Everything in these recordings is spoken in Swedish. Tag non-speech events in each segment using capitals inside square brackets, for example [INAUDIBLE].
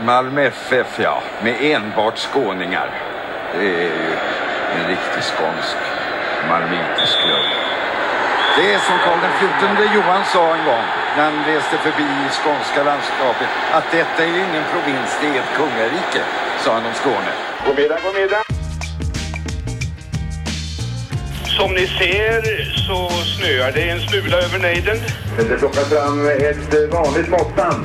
Malmö FF, ja, med enbart skåningar. Det är ju en riktig skånsk malmöitisk klubb. Det är som Karl XIV Johan sa en gång när han reste förbi skånska landskapet att detta är ju ingen provins, det är ett kungarike, sa han om Skåne. God middag, god middag. Som ni ser så snöar det en smula över nejden. Det plockar fram ett vanligt måttband.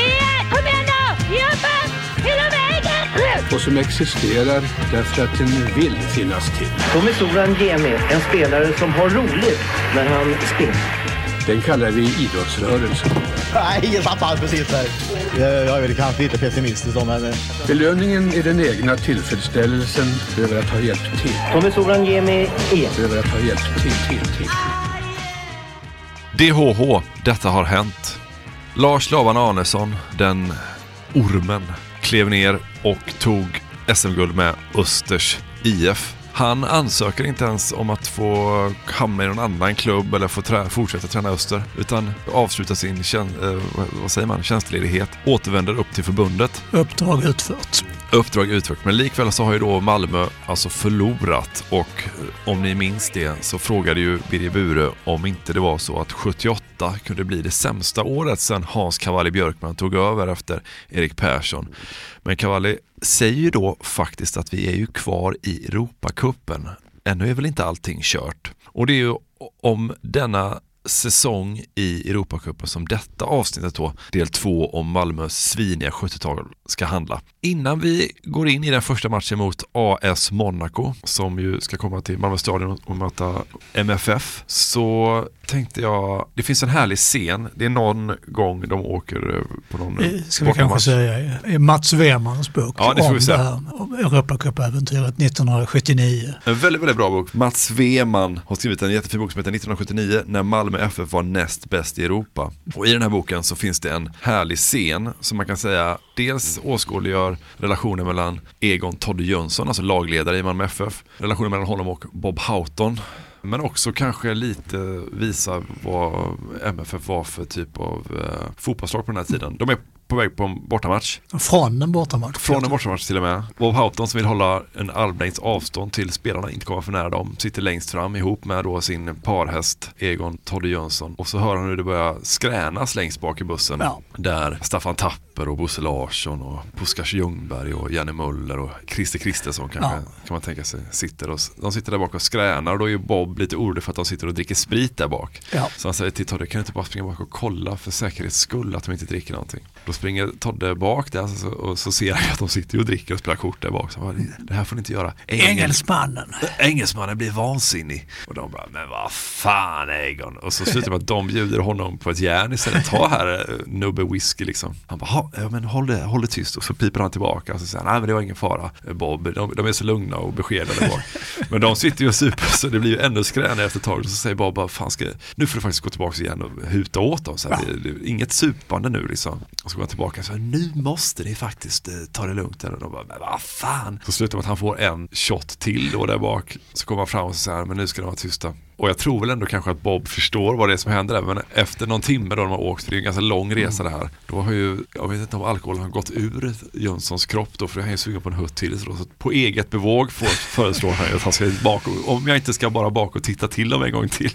och som existerar därför att den vill finnas till. Tommy Soran Gemi, en spelare som har roligt när han spelar. Den kallar vi idrottsrörelsen. Nej, jag satt alls precis där. Jag är väl kanske lite pessimistisk då, men... Belöningen är den egna tillfredsställelsen över att ha hjälpt till. Tommy Soran Gemi är Över att ha hjälpt till, till, till. DHH, detta har hänt. Lars Laban Arnesson, den ormen, klev ner och tog SM-guld med Östers IF. Han ansöker inte ens om att få hamna i någon annan klubb eller få trä- fortsätta träna Öster, utan avslutar sin tjän- eh, vad- säger man, tjänstledighet, återvänder upp till förbundet. Uppdrag utfört. Uppdrag utfört, men likväl så har ju då Malmö alltså förlorat och eh, om ni minns det så frågade ju Birger Bure om inte det var så att 78 kunde bli det sämsta året sedan Hans Cavalli Björkman tog över efter Erik Persson. Men Cavalli säger ju då faktiskt att vi är ju kvar i Europacupen. Ännu är väl inte allting kört. Och det är ju om denna säsong i Europacupen som detta avsnittet då, del två om Malmös sviniga 70-tal ska handla. Innan vi går in i den första matchen mot AS Monaco som ju ska komma till Malmö stadion och möta MFF så tänkte jag, det finns en härlig scen, det är någon gång de åker eh, på någon Eh, Ska vi kanske säga i Mats Wemans bok Ja, det om det här Europacupäventyret 1979. En väldigt, väldigt bra bok. Mats Weman har skrivit en jättefin bok som heter 1979 när Malmö FF var näst bäst i Europa. Och i den här boken så finns det en härlig scen som man kan säga dels åskådliggör relationen mellan Egon Todde Jönsson, alltså lagledare i Malmö FF, relationen mellan honom och Bob Houghton. Men också kanske lite visa vad MFF var för typ av eh, fotbollslag på den här tiden. De är på väg på en bortamatch. Från en bortamatch. Från en bortamatch till och med. Houghton som vill hålla en armlängds avstånd till spelarna, inte komma för nära dem, sitter längst fram ihop med då sin parhäst Egon Todde Jönsson. Och så hör han hur det börjar skränas längst bak i bussen. Ja. Där Staffan Tapper och Bosse Larsson och Puskars Ljungberg och Janne Muller och Christer Kristensson kanske Ja. kan man tänka sig sitter. Och, de sitter där bak och skränar och då är Bob lite orolig för att de sitter och dricker sprit där bak. Ja. Så han säger till Todde, kan du inte bara springa bak och kolla för säkerhets skull att de inte dricker någonting? Då springer Todde bak där så, och så ser han att de sitter och dricker och spelar kort där bak. Så bara, det här får ni inte göra. Engel- Engelsmannen. Engelsmannen blir vansinnig. Och de bara, men vad fan Egon. Och så slutar det med att de bjuder honom på ett järn istället. Ta här eh, nubbe whisky liksom. Han bara, "Ha, ja, men håll det, håll det tyst. Och så piper han tillbaka. Och så säger han, nej men det var ingen fara Bob. De, de är så lugna och beskedade bak. [LAUGHS] Men de sitter ju och super så det blir ju ännu skränigare efter ett tag. Och så säger Bob, bara, fan ska, nu får du faktiskt gå tillbaka igen och huta åt dem. Så här, det, det, inget supande nu liksom. Och så går han tillbaka och säger, nu måste ni faktiskt eh, ta det lugnt. Och de bara, men vad fan. Så slutar med att han får en shot till då där bak. Så kommer han fram och säger, men nu ska de vara tysta. Och jag tror väl ändå kanske att Bob förstår vad det är som händer där. Men efter någon timme då de har åkt, för det är en ganska lång resa det här. Då har ju, vet inte om alkoholen har gått ur Jönssons kropp då, för han är sugen på en hutt till. Så, på eget bevåg föreslår han att han ska bak och, om jag inte ska bara bak och titta till dem en gång till.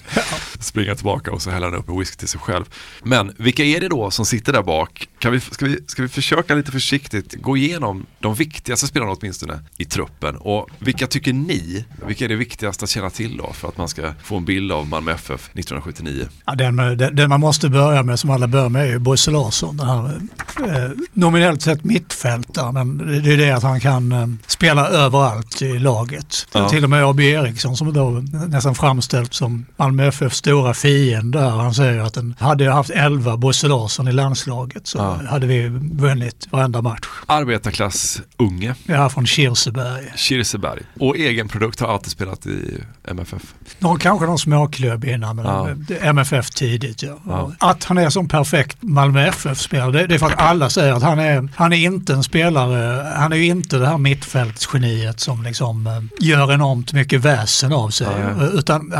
Springa tillbaka och så häller han upp en whisky till sig själv. Men vilka är det då som sitter där bak? Kan vi, ska, vi, ska vi försöka lite försiktigt gå igenom de viktigaste spelarna åtminstone i truppen? Och vilka tycker ni, vilka är det viktigaste att känna till då för att man ska få en bild av Malmö FF 1979? Ja, den, den, den man måste börja med, som alla börjar med, är ju Bosse Larsson. Den här, eh, nominellt sett mittfältare, men det är det att han kan eh, spela överallt i laget. Ja. Till och med A.B. Eriksson som då nästan framställt som Malmö FFs stora fiende. Han säger att den, hade jag haft 11 Bosse Larsson i landslaget så Ja. hade vi vunnit varenda match. Arbetarklass unge, här från Kirseberg. Kirseberg. Och egen produkt har alltid spelat i MFF. Någon, kanske någon småklubb innan, men Ja. MFF tidigt. Ja. Ja. Att han är som perfekt Malmö FF-spelare, det, det är för att alla säger att han är, han är inte en spelare, han är ju inte det här mittfältsgeniet som liksom eh, gör enormt mycket väsen av sig. Ja, ja. Utan eh,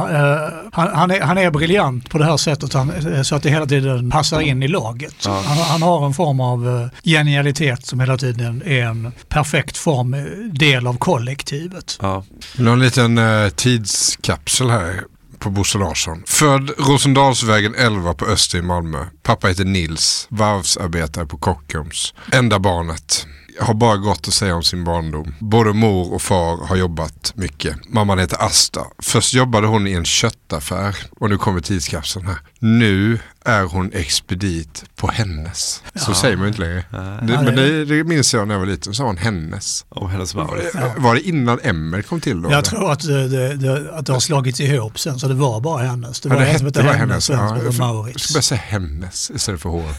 han, han, är, han är briljant på det här sättet han, eh, så att det hela tiden passar in i laget. Ja. Han, han har en form av genialitet som hela tiden är en perfekt form, del av kollektivet. Ja. Någon liten eh, tidskapsel här på Bosse Larsson. Född Rosendalsvägen 11 på Öster i Malmö. Pappa heter Nils, varvsarbetare på Kockums. Enda barnet. Har bara gott att säga om sin barndom. Både mor och far har jobbat mycket. Mamman heter Asta. Först jobbade hon i en köttaffär och nu kommer tidskapseln här. Nu är hon expedit på Hennes. Så Ja. säger man inte längre. Nej. Det, men det, det minns jag när jag var liten, så sa hon Hennes. Om hennes Mauritz. Var det innan Emmer kom till då? Jag tror att det, det, det, att det har slagits ihop sen, så det var bara hennes. Det Ja, var det en som hette bara Hennes hennes. och en som Ja, jag ska börja säga hennes istället för hår.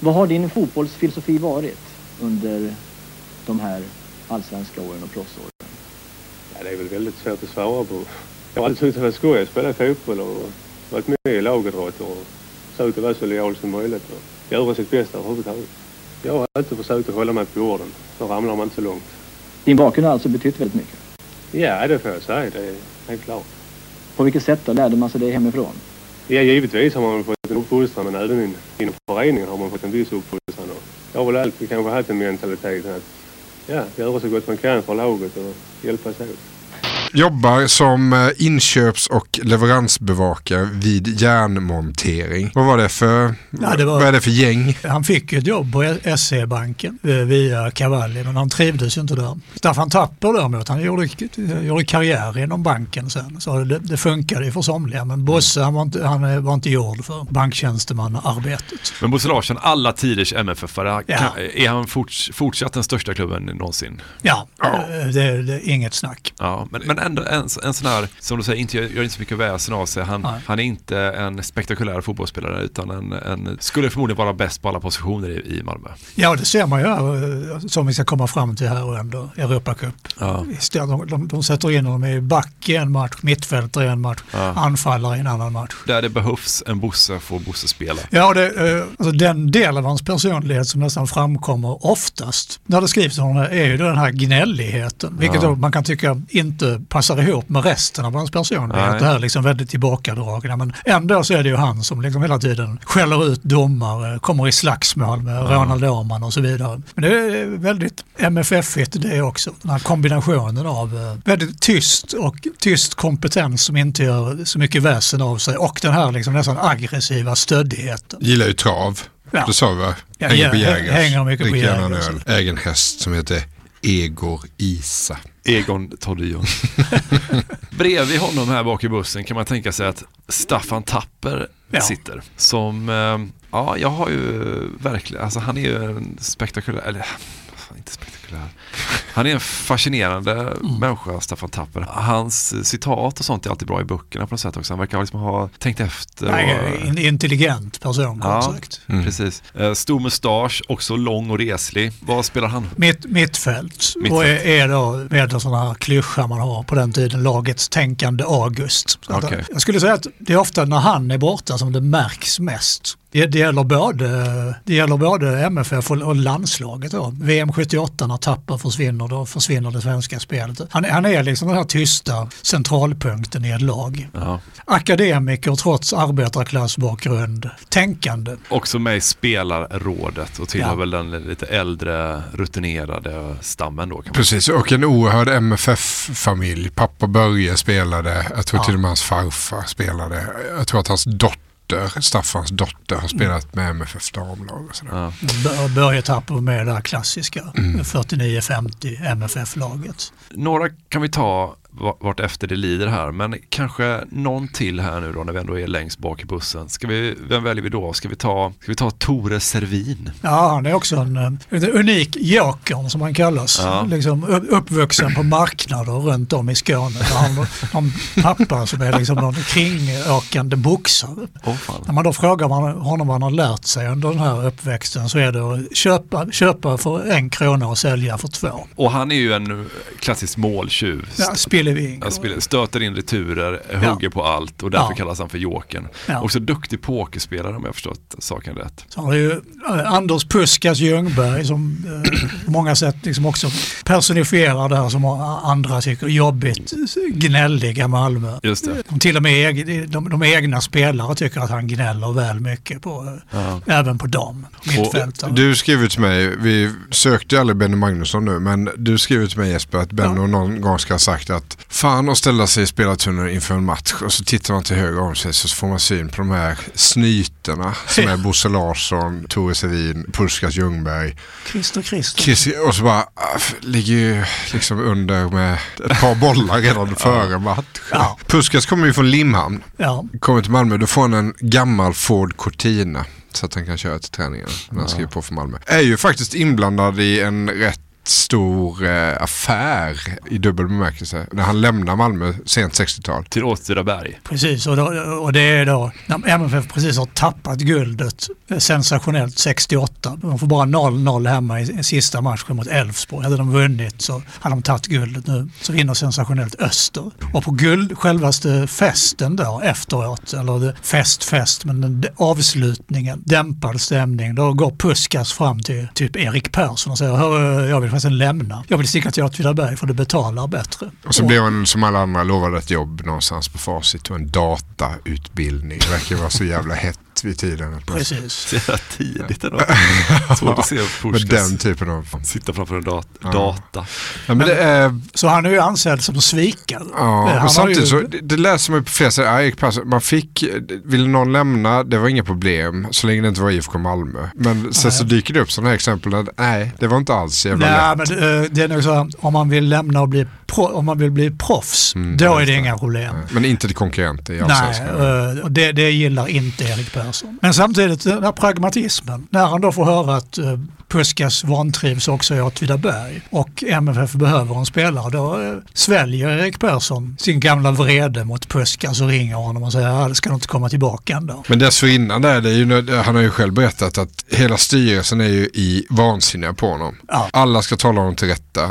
Vad har din fotbollsfilosofi varit under de här allsvenska åren och proffsåren? Ja, det är väl väldigt svårt att svara på. Jag har alltid tyckt att det skoj att spela fotboll och varit med i lagidrott och försökt att vara så lojal som möjligt och göra sitt bästa överhuvudtaget. Jag har alltid försökt att hålla mig på jorden. Då ramlar man inte så långt. Din bakgrund har alltså betytt väldigt mycket. Ja, det får jag säga. Det är helt klart. På vilket sätt då? Lärde man sig det hemifrån? Ja, givetvis har man fått en uppfostran men även in, inom föreningen har man fått en viss uppfostran. Jag har väl alltid kanske haft en mentalitet att ja, göra så gott man kan för laget och hjälpas åt. Jobbar som eh, inköps och leveransbevakare vid järnmontering. Vad var det för, Ja, det var- vad är det för gäng? Han fick ett jobb på SE-banken eh, via Cavalli, men han trivdes ju inte där. Staffan Tapper däremot, han gjorde, gjorde karriär inom banken sen. Så det, det funkade ju för somliga, men Bosse han var inte, han eh, var inte gjord för banktjänstemannaarbetet. Men Bosse Larsson, alla tiders MFF-are, Ja. är han forts, fortsatt den största klubben någonsin? Ja, eh, det, det är inget snack. Ja, men, men ändå en, en sån här, som du säger, inte, gör inte så mycket väsen av sig. Han, Nej. han är inte en spektakulär fotbollsspelare utan en, en, skulle förmodligen vara bäst på alla positioner i, i Malmö. Ja, det ser man ju här, eh, som vi ska komma fram till här under Europacup. Ja. De, de, de sätter in honom i back i en match, mittfältare i en match, Ja. anfallare i en annan match. Där det behövs en Bosse får Bosse spela. Ja, det, eh, alltså den del av hans personlighet som nästan framkommer oftast när det skrivs om honom är ju den här gnälligheten. Vilket Ja. man kan tycka inte passar ihop med resten av hans personlighet. Nej. Det här är liksom väldigt tillbakadragna. Men ändå så är det ju han som liksom hela tiden skäller ut domare, kommer i slagsmål med Ronald Åhman och så vidare. Men det är väldigt MFF-igt det också. Den här kombinationen av eh, väldigt tyst och tyst kompetens som inte gör så mycket väsen av sig och den här liksom nästan aggressiva stöddigheten. Gillar ju trav. Ja. Det sa vi va? Ja, Hänger ja, på Jägers. hänger mycket på Dricker en Jägers. öl. Äger en häst som heter Egor Isa. Egon Toddion. [LAUGHS] Bredvid honom här bak i bussen kan man tänka sig att Staffan Tapper Ja. sitter. Som, eh, ja jag har ju verkligen, alltså han är ju en spektakulär, eller inte spektakulär. Han är en fascinerande Mm. människa, Staffan Tapper. Hans citat och sånt är alltid bra i böckerna på något sätt också. Han verkar liksom ha tänkt efter. Nej, och, en intelligent person ja, sagt. precis. Eh, Stor mustasch, också lång och reslig. Vad spelar han? Mitt, mittfält. Mittfält. Och är, är då med en sån här klyscha man har på den tiden, lagets tänkande August. Okej. Jag skulle säga att det är ofta när han är borta som det märks mest. Det, det, gäller, både, det gäller både MFF och, och landslaget. Då. VM 78 när Tapper försvinner då försvinner det svenska spelet. Han, han är liksom den här tysta centralpunkten i ett lag. Ja. Akademiker trots arbetarklassbakgrund, tänkande. Också med i spelarrådet och tillhör Ja. väl den lite äldre rutinerade stammen då. Kan man Precis, och en oerhörd MFF-familj. Pappa Börje spelade, jag tror till och med hans farfar spelade. Jag tror att hans dotter, Staffans dotter, har spelat med MFF damlag. Och sådär. Bör- Börje Tapper med det här klassiska Mm. 49-50 MFF-laget. Några kan vi ta vart efter det lider här, men kanske någon till här nu då när vi ändå är längst bak i bussen. Ska vi, vem väljer vi då? Ska vi ta, ska vi ta Tore Servin? Ja, han är också en, eh, en unik joker som han kallas. Ja. Liksom upp- uppvuxen på marknader runt om i Skåne. Han har pappa som är liksom någon kringåkande boxare. Fan. När man då frågar honom vad han har lärt sig under den här uppväxten så är det att köpa, köpa för en krona och sälja för två. Och han är ju en klassisk måltjuv. Ja, Spillevik. Han spelar- stöter in returer, hugger på allt och därför Ja. kallas han för Jokern. Ja. Också duktig pokerspelare om jag har förstått saken rätt. Så har du ju eh, Anders Puskas Ljungberg som eh, på många sätt liksom också personifierar det här som andra tycker är jobbigt, gnälliga Malmö. Just det. De, till och med de, de egna spelare tycker att han gnäller väl mycket på, eh, Ja. även på dem, mittfältare. Du skriver till mig, vi sökte ju aldrig Benny Magnusson nu, men du skriver till mig Jesper att Benno någon gång ska ha sagt att fan att ställa sig i spelartunneln inför en match och så tittar man till höger om sig så får man syn på de här snyterna som är [LAUGHS] Bosse Larsson, Tore Sevin, Puskas Ljungberg. Christer Christer. Chris, och så bara, ah, ligger ju liksom under med ett par bollar redan [LAUGHS] före match. Puskas kommer ju från Limhamn. Ja. Kommer till Malmö, då får han en gammal Ford Cortina. Så att han kan köra till träningen när han Ja. skriver på för Malmö. Är ju faktiskt inblandad i en rätt stor eh, affär i dubbel bemärkelse. När han lämnar Malmö sent 60-tal. Till Åtvidaberg. Precis, och, då, och det är då när MFF precis har tappat guldet eh, sensationellt 68. De får bara 0-0 hemma i, i sista matchen mot Elfsborg. Hade de vunnit så hade de tagit guldet nu. Så vinner sensationellt Öster. Och på guld, självaste festen då efteråt, eller det- fest, fest, men avslutningen, dämpad stämning. Då går Puskas fram till typ Erik Persson och säger "Hör, jag vill faktiskt lämna. Jag vill sticka till Åtvidaberg för det betalar bättre. Och så blev han som alla andra lovad ett jobb någonstans på facit och en datautbildning. Det verkar vara så jävla hett vid tiden. Precis. [LAUGHS] Så jävla tidigt ändå. [LAUGHS] Svårt att se Med Puskas den typen av... sitta framför en dat- Ja. data. Ja, men det är... Så han är ju ansedd som svikare. Ja, Han har och samtidigt ju- så, det, det läser man ju på flera sätt. Persson, man fick, ville någon lämna, det var inga problem så länge det inte var IFK Malmö. Men sen så dyker det upp sådana här exempel där, nej, det var inte alls jävla Nej, lätt. men eh, det är nog så här, om man vill lämna och bli, om man vill bli proffs, då är det inga problem. Men inte till konkurrenter i Nej, allsvenskan. eh, och det, det gillar inte Erik Persson. Men samtidigt den här pragmatismen. När han då får höra att eh, Puskas vantrivs också i Åtvidaberg och MFF behöver en spelare, då eh, sväljer Erik Persson sin gamla vrede mot Puskas och ringer honom och säger att ska du inte komma tillbaka ändå. Men dessförinnan där, det är ju, han har ju själv berättat att hela styrelsen är ju i vansinniga på honom. Alla ska tala honom till rätta.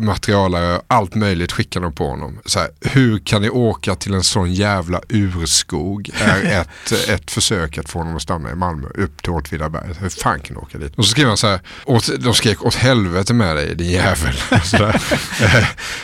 materialare, allt möjligt skickar de på honom. Så här, hur kan ni åka till en sån jävla urskog? Är [LAUGHS] ett, ett försök att få honom att stanna i Malmö upp till Åtvidaberg. Hur fan kan du åka dit? Och så skriver han så här, åt, de skrek åt helvete med dig din jävel. Så [LAUGHS]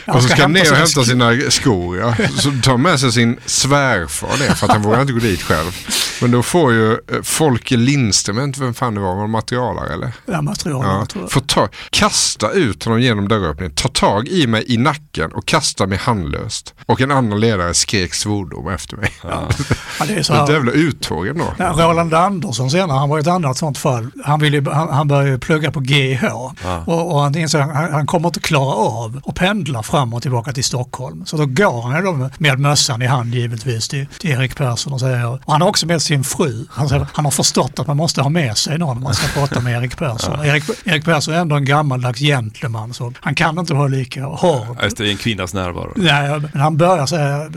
och så [LAUGHS] ska han ner och hämta sina skor. Ja. Så tar med sig sin svärfar ner för att han vågar inte gå dit själv. Men då får ju eh, Folke Lindström, vem fan det var, var det materialare eller? Ja, materialare Ja, tror jag. får ta, kasta ut honom genom dörröppningen, ta tag i mig i nacken och kasta mig handlöst. Och en annan ledare skrek svordom efter mig. Ja, [LAUGHS] det är så här. jävla uttåg ändå. Ja, Roland Andersson senare, han var ett annat sånt fall. Han, ville, ju- han, han började plugga på GH och, och han insåg att han, han kommer inte klara av att pendla fram och tillbaka till Stockholm. Så då går han då med, mössan i hand givetvis till, till Erik Persson och säger, och han har också med sin fru. Han, säger, han har förstått att man måste ha med sig någon om man ska prata med Erik Persson. Erik, Erik Persson är ändå en gammaldags gentleman så han kan inte vara lika hård. Just det, i en kvinnas närvaro. Nej, men han börjar säga,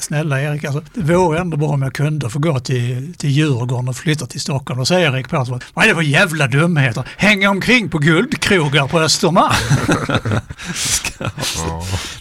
snälla Erik, alltså, det vore ändå bra om jag kunde få gå till, till Djurgården och flytta till Stockholm. Och säger Erik Persson, vad är det för jävla dumheter? Hänga omkring på guldkrogar på Östermalm. [LAUGHS]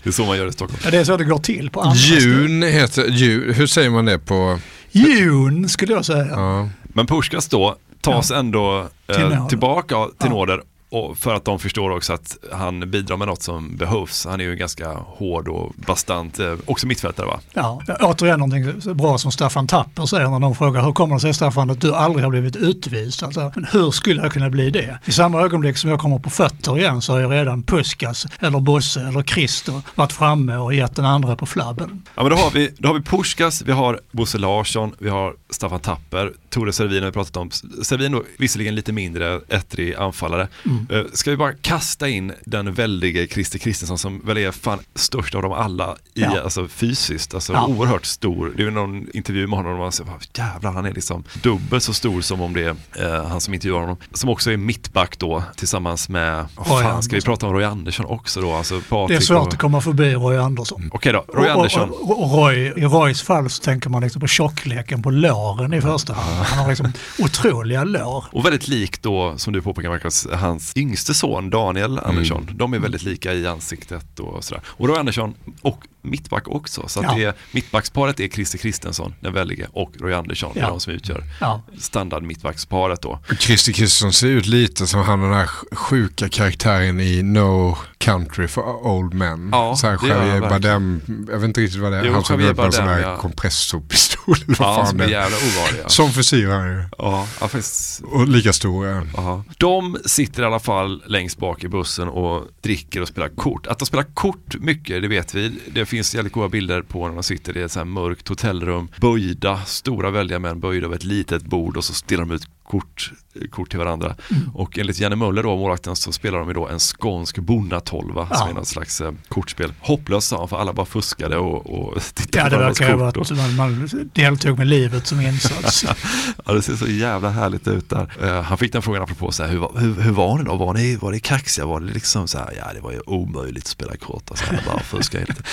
Det är så man gör i Stockholm. ja, det är så det går till på andra ställen. Jun heter, jun, hur säger man det på? Jun skulle jag säga. Ja. Men Puskas då tas ändå eh, tillbaka till Ja. nåder och för att de förstår också att han bidrar med något som behövs. Han är ju ganska hård och bastant, eh, också mittfältare va? Ja, återigen någonting bra som Staffan Tapper säger när de frågar hur kommer det sig Staffan att du aldrig har blivit utvisad? Alltså, men hur skulle jag kunna bli det? I samma ögonblick som jag kommer på fötter igen så har ju redan Puskas eller Bosse eller Christer varit framme och gett den andra på flabben. Ja men då har vi, då har vi Puskas, vi har Bosse Larsson, vi har Staffan Tapper, Tore Servin har vi pratat om. Servin då visserligen lite mindre ettrig anfallare. Mm. Eh, Ska vi bara kasta in den väldige Christer Kristensson som väl är fan störst av dem alla i, Ja. alltså fysiskt, alltså Ja. oerhört stor. Det är någon intervju med honom och man säger, "Vad jävlar han är liksom dubbelt så stor som om det är eh, han som intervjuar honom. Som också är mittback då tillsammans med, Roy fan ska vi prata om Roy Andersson också då? Alltså Det är Patrik svårt och... att komma förbi Roy Andersson. Okej då, Roy Andersson. Och, och, och Roy, I Roys fall så tänker man liksom på tjockleken på låren i första hand. Han har liksom [LAUGHS] otroliga lår. Och väldigt lik då, som du påpekar Marcus, hans yngste son Daniel Andersson. Mm. De är väldigt lika i ansiktet och sådär. Och Roy Andersson och mittback också. Så att Ja. det är, mittbacksparet är Christer Kristensson, den väldige, och Roy Andersson. Det är Ja. de som utgör Ja. standard mittbacksparet då. Christer Kristersson ser ut lite som han den här sjuka karaktären i No Country for Old Men. Ja, så här Javier. Bardem, jag vet inte riktigt vad det är. Jo, han som på en sån här ja. kompressorpistol. Ja, fan som är jävla ovanlig. Ja. Som frisyr han ju. Ja, ja, faktiskt. Och lika stor är han. Ja. De sitter i alla fall längst bak i bussen och dricker och spelar kort. Att de spelar kort mycket, det vet vi. Det finns jävligt goda bilder på när de sitter i ett så här mörkt hotellrum, böjda, stora väldiga män böjda över ett litet bord och så stirrar de ut kort, kort till varandra. Och enligt Janne Möller då, målvakten, så spelar de ju då en skånsk bonnatolva Ja. som är något slags eh, kortspel. Hopplöst sa han, för alla bara fuskade och, och [LAUGHS] tittade Ja, på det varandras verkar ju vara kort. att man, man deltog med livet som insats. [LAUGHS] Ja, det ser så jävla härligt ut där. Eh, han fick den frågan apropå så här, hur, var- hur, hur var ni då? Var ni, var ni kaxiga? Var det liksom så här, ja det var ju omöjligt att spela kort. Alltså, jag bara fuska lite.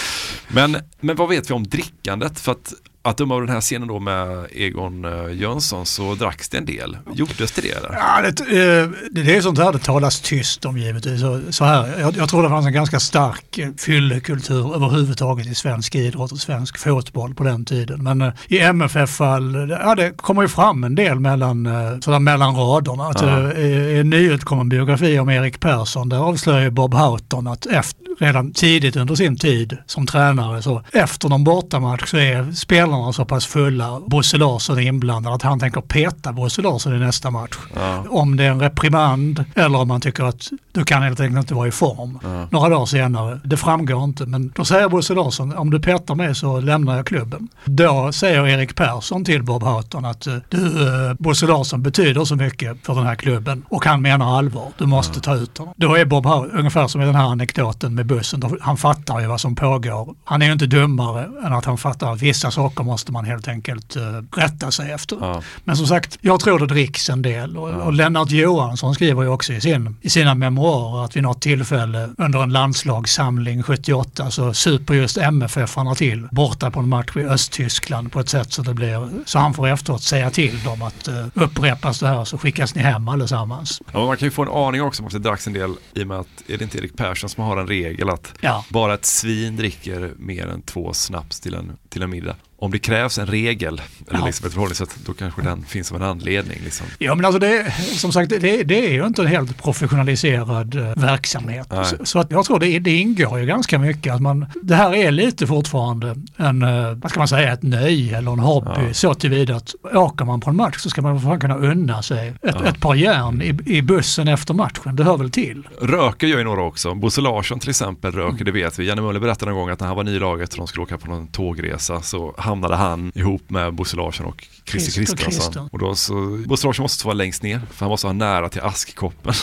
Men, men vad vet vi om drickandet? För att, att döma av den här scenen då med Egon uh, Jönsson så dracks det en del. Gjordes det det? Eller? Ja, det, eh, det, är sånt här det talas tyst om givetvis. Så, här, jag, jag tror det fanns en ganska stark eh, fyllekultur överhuvudtaget i svensk idrott och svensk fotboll på den tiden. Men eh, i MFF-fall, ja, det kommer ju fram en del mellan, eh, sådär mellan raderna. Att, Ja. eh, I en nyutkommen biografi om Erik Persson, där avslöjar Bob Houghton att efter, redan tidigt under sin tid som tränare, så efter någon bortamatch så är spelarna så pass fulla, Bosse Larsson är inblandad, att han tänker peta Bosse Larsson i nästa match. Ja. Om det är en reprimand eller om man tycker att du kan helt enkelt inte vara i form. Ja. Några dagar senare, det framgår inte, men då säger Bosse Larsson, om du petar mig så lämnar jag klubben. Då säger Erik Persson till Bob Houghton att eh, du, eh, Bosse Larsson betyder så mycket för den här klubben och han menar allvar, du måste ta ut honom. Då är Bob Houghton, ungefär som i den här anekdoten med bussen, han fattar ju vad som pågår. Han är ju inte dummare än att han fattar att vissa saker saker måste man helt enkelt uh, rätta sig efter. Ja. Men som sagt, jag tror det dricks en del och, och Lennart Johansson skriver ju också i, sin, i sina memoarer att vid något tillfälle under en landslagssamling 78 så super just MFF-arna till borta på en match i Östtyskland på ett sätt så det blir, så han får efteråt säga till dem att uh, upprepas det här så skickas ni hem allesammans. Ja, man kan ju få en aning också om att det dracks en del i och med att är det inte Erik Persson som har en regel att Ja. bara ett svin dricker mer än två snaps till en, till en middag. Om det krävs en regel, eller Ja. liksom ett förhållningssätt, då kanske den finns som en anledning. Liksom. Ja men alltså det, som sagt, det, det är ju inte en helt professionaliserad eh, verksamhet. Nej. Så, så att jag tror det, det ingår ju ganska mycket att man, det här är lite fortfarande en, eh, vad ska man säga, ett nöje eller en hobby. Ja. Så tillvida att åker man på en match så ska man fan kunna unna sig ett, Ja. ett par järn i, i bussen efter matchen. Det hör väl till. Röker gör ju några också. Bosse Larsson till exempel röker, Mm. det vet vi. Janne Möller berättade en gång att när han var ny i laget och de skulle åka på någon tågresa så hamnade han ihop med Bosse Larsson och Christer Kristensson. Och då så, Bosse Larsson måste vara längst ner för han måste ha nära till askkoppen.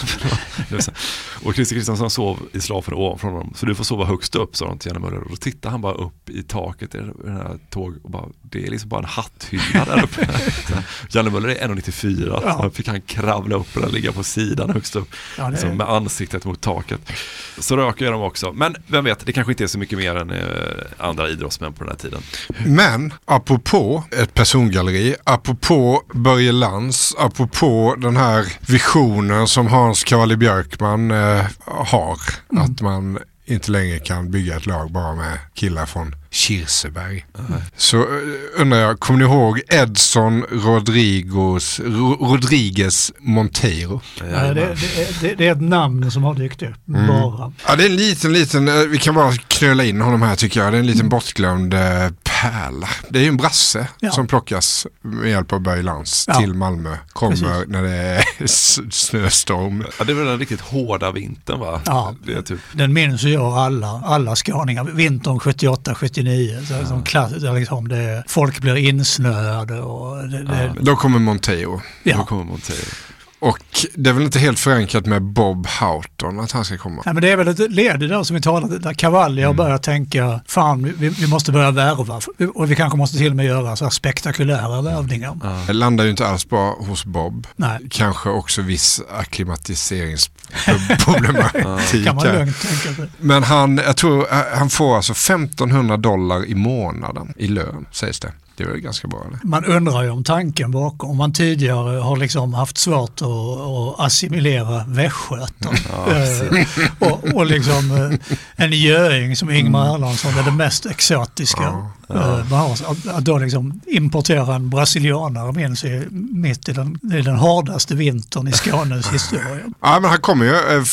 [LAUGHS] Och Christer Kristensson sov i slafen ovanför honom. Så du får sova högst upp sa de till Janne Möller. Och då tittade han bara upp i taket i den här tåg och bara, det är liksom bara en hatthylla där uppe. [LAUGHS] Janne Möller är 1,94 Ja. så han fick han kravla upp och ligga på sidan högst upp. Ja, det- liksom med ansiktet mot taket. Så röker de också. Men vem vet, det kanske inte är så mycket mer än eh, andra idrottsmän på den här tiden. Men apropå ett persongalleri, apropå Börje Lantz, apropå den här visionen som Hans Cavalli Björkman eh, har. Att man inte längre kan bygga ett lag bara med killar från Kirseberg. Så eh, undrar jag, kommer ni ihåg Edson Rodriguez, Ro- Rodriguez Monteiro? Ja, det, det, det, det är ett namn som har dykt upp Mm. bara. Ja, det är en liten, liten, eh, vi kan bara knöla in honom här tycker jag. Det är en liten bortglömd eh, pärla. Det är ju en brasse Ja. som plockas med hjälp av Börje Lantz Ja. till Malmö. Kommer Precis. när det är [LAUGHS] snöstorm. Ja, det är väl den riktigt hårda vintern va? Ja. Det är typ, Den minns ju jag alla, alla skåningar. Vintern 78-79. Så som klass, liksom det, folk blir insnöade och det, det, Då kommer Monteiro. Ja. då kommer Montero. Och det är väl inte helt förankrat med Bob Houghton att han ska komma. Nej, men det är väl ett led i det som vi talade, där Cavalli Mm. har börjat tänka, fan vi, vi måste börja värva och vi kanske måste till och med göra så här spektakulära värvningar. Det landar ju inte alls bra hos Bob. Nej. Kanske också viss akklimatiseringsproblematik. [LAUGHS] kan man lugnt tänka sig. Men han, jag tror eh, han får alltså 1500 dollar i månaden i lön sägs det. Det väl ganska bra eller? Man undrar ju om tanken bakom, om man tidigare har liksom haft svårt att, assimilera västgötar. Eh, och, och liksom eh, en göing som Ingmar Erlandsson är det mest exotiska. eh, man har. Att, att då liksom importera en brasilianare minns i, mitt i den, i den hårdaste vintern i Skånes [LAUGHS] historia. Ja, men han kommer ju, eh,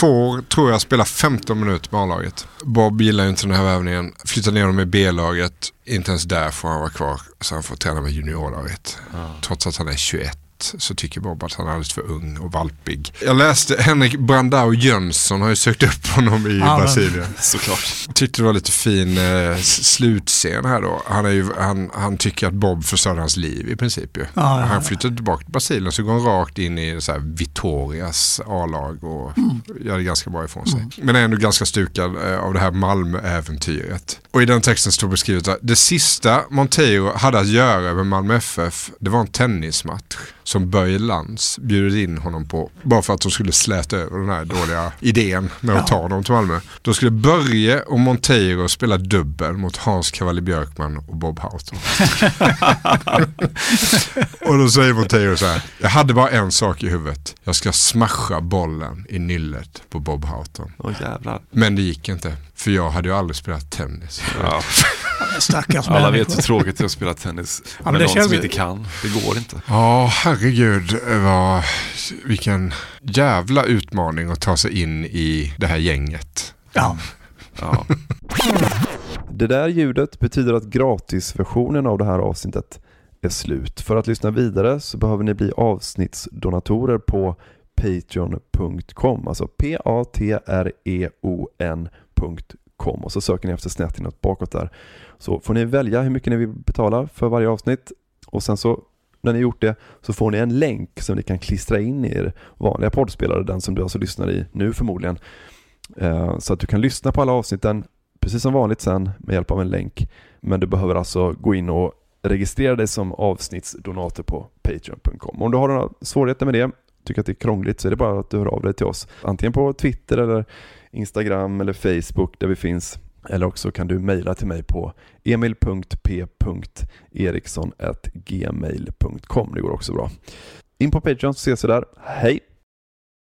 får, tror jag, spela 15 minuter med A-laget. Bob gillar ju inte den här värvningen. Flyttar ner dem i B-laget. Inte ens där får han vara kvar. Så han får träna med juniorlaget. Trots att han är 21 så tycker Bob att han är alldeles för ung och valpig. Jag läste Henrik Brandao Jönsson har ju sökt upp honom i Ja, men- Brasilien. [LAUGHS] Såklart. Tyckte det var lite fin eh, slutscen här då. Han, är ju, han, han tycker att Bob förstörde hans liv i princip ju. Ja, ja, han ja. flyttade tillbaka till Brasilien så går han rakt in i så här Vitorias A-lag och Mm. gör det ganska bra ifrån sig. Men är ändå ganska stukad eh, av det här Malmö-äventyret. Och i den texten står beskrivet att det sista Monteiro hade att göra med Malmö FF, det var en tennismatch som Börje Lantz bjudit in honom på. Bara för att de skulle släta över den här dåliga idén med att ta dem till Malmö. Då skulle Börje och Monteiro spela dubbel mot Hans Cavalli Björkman och Bob Houghton. [LAUGHS] och då säger Monteiro så här. Jag hade bara en sak i huvudet. Jag ska smasha bollen i nyllet på Bob Houghton. Jävlar. Men det gick inte. För jag hade ju aldrig spelat tennis. Ja. Stackars Alla människor. vet hur tråkigt det är att spela tennis men med det någon känns som inte kan. Det går inte. Ja, herregud. Vad, vilken jävla utmaning att ta sig in i det här gänget. Ja. Ja. Det där ljudet betyder att gratisversionen av det här avsnittet är slut. För att lyssna vidare så behöver ni bli avsnittsdonatorer på patreon.com, alltså E och så söker ni efter snett inåt bakåt där. Så får ni välja hur mycket ni vill betala för varje avsnitt och sen så när ni gjort det så får ni en länk som ni kan klistra in i er vanliga poddspelare, den som du alltså lyssnar i nu förmodligen. Eh, så att du kan lyssna på alla avsnitten precis som vanligt sen med hjälp av en länk. Men du behöver alltså gå in och registrera dig som avsnittsdonator på Patreon.com. Om du har några svårigheter med det, tycker att det är krångligt, så är det bara att du hör av dig till oss. Antingen på Twitter eller Instagram eller Facebook där vi finns. Eller också kan du mejla till mig på emil.p.eriksson.gmail.com. Det går också bra. In på Patreon så ses vi där. Hej!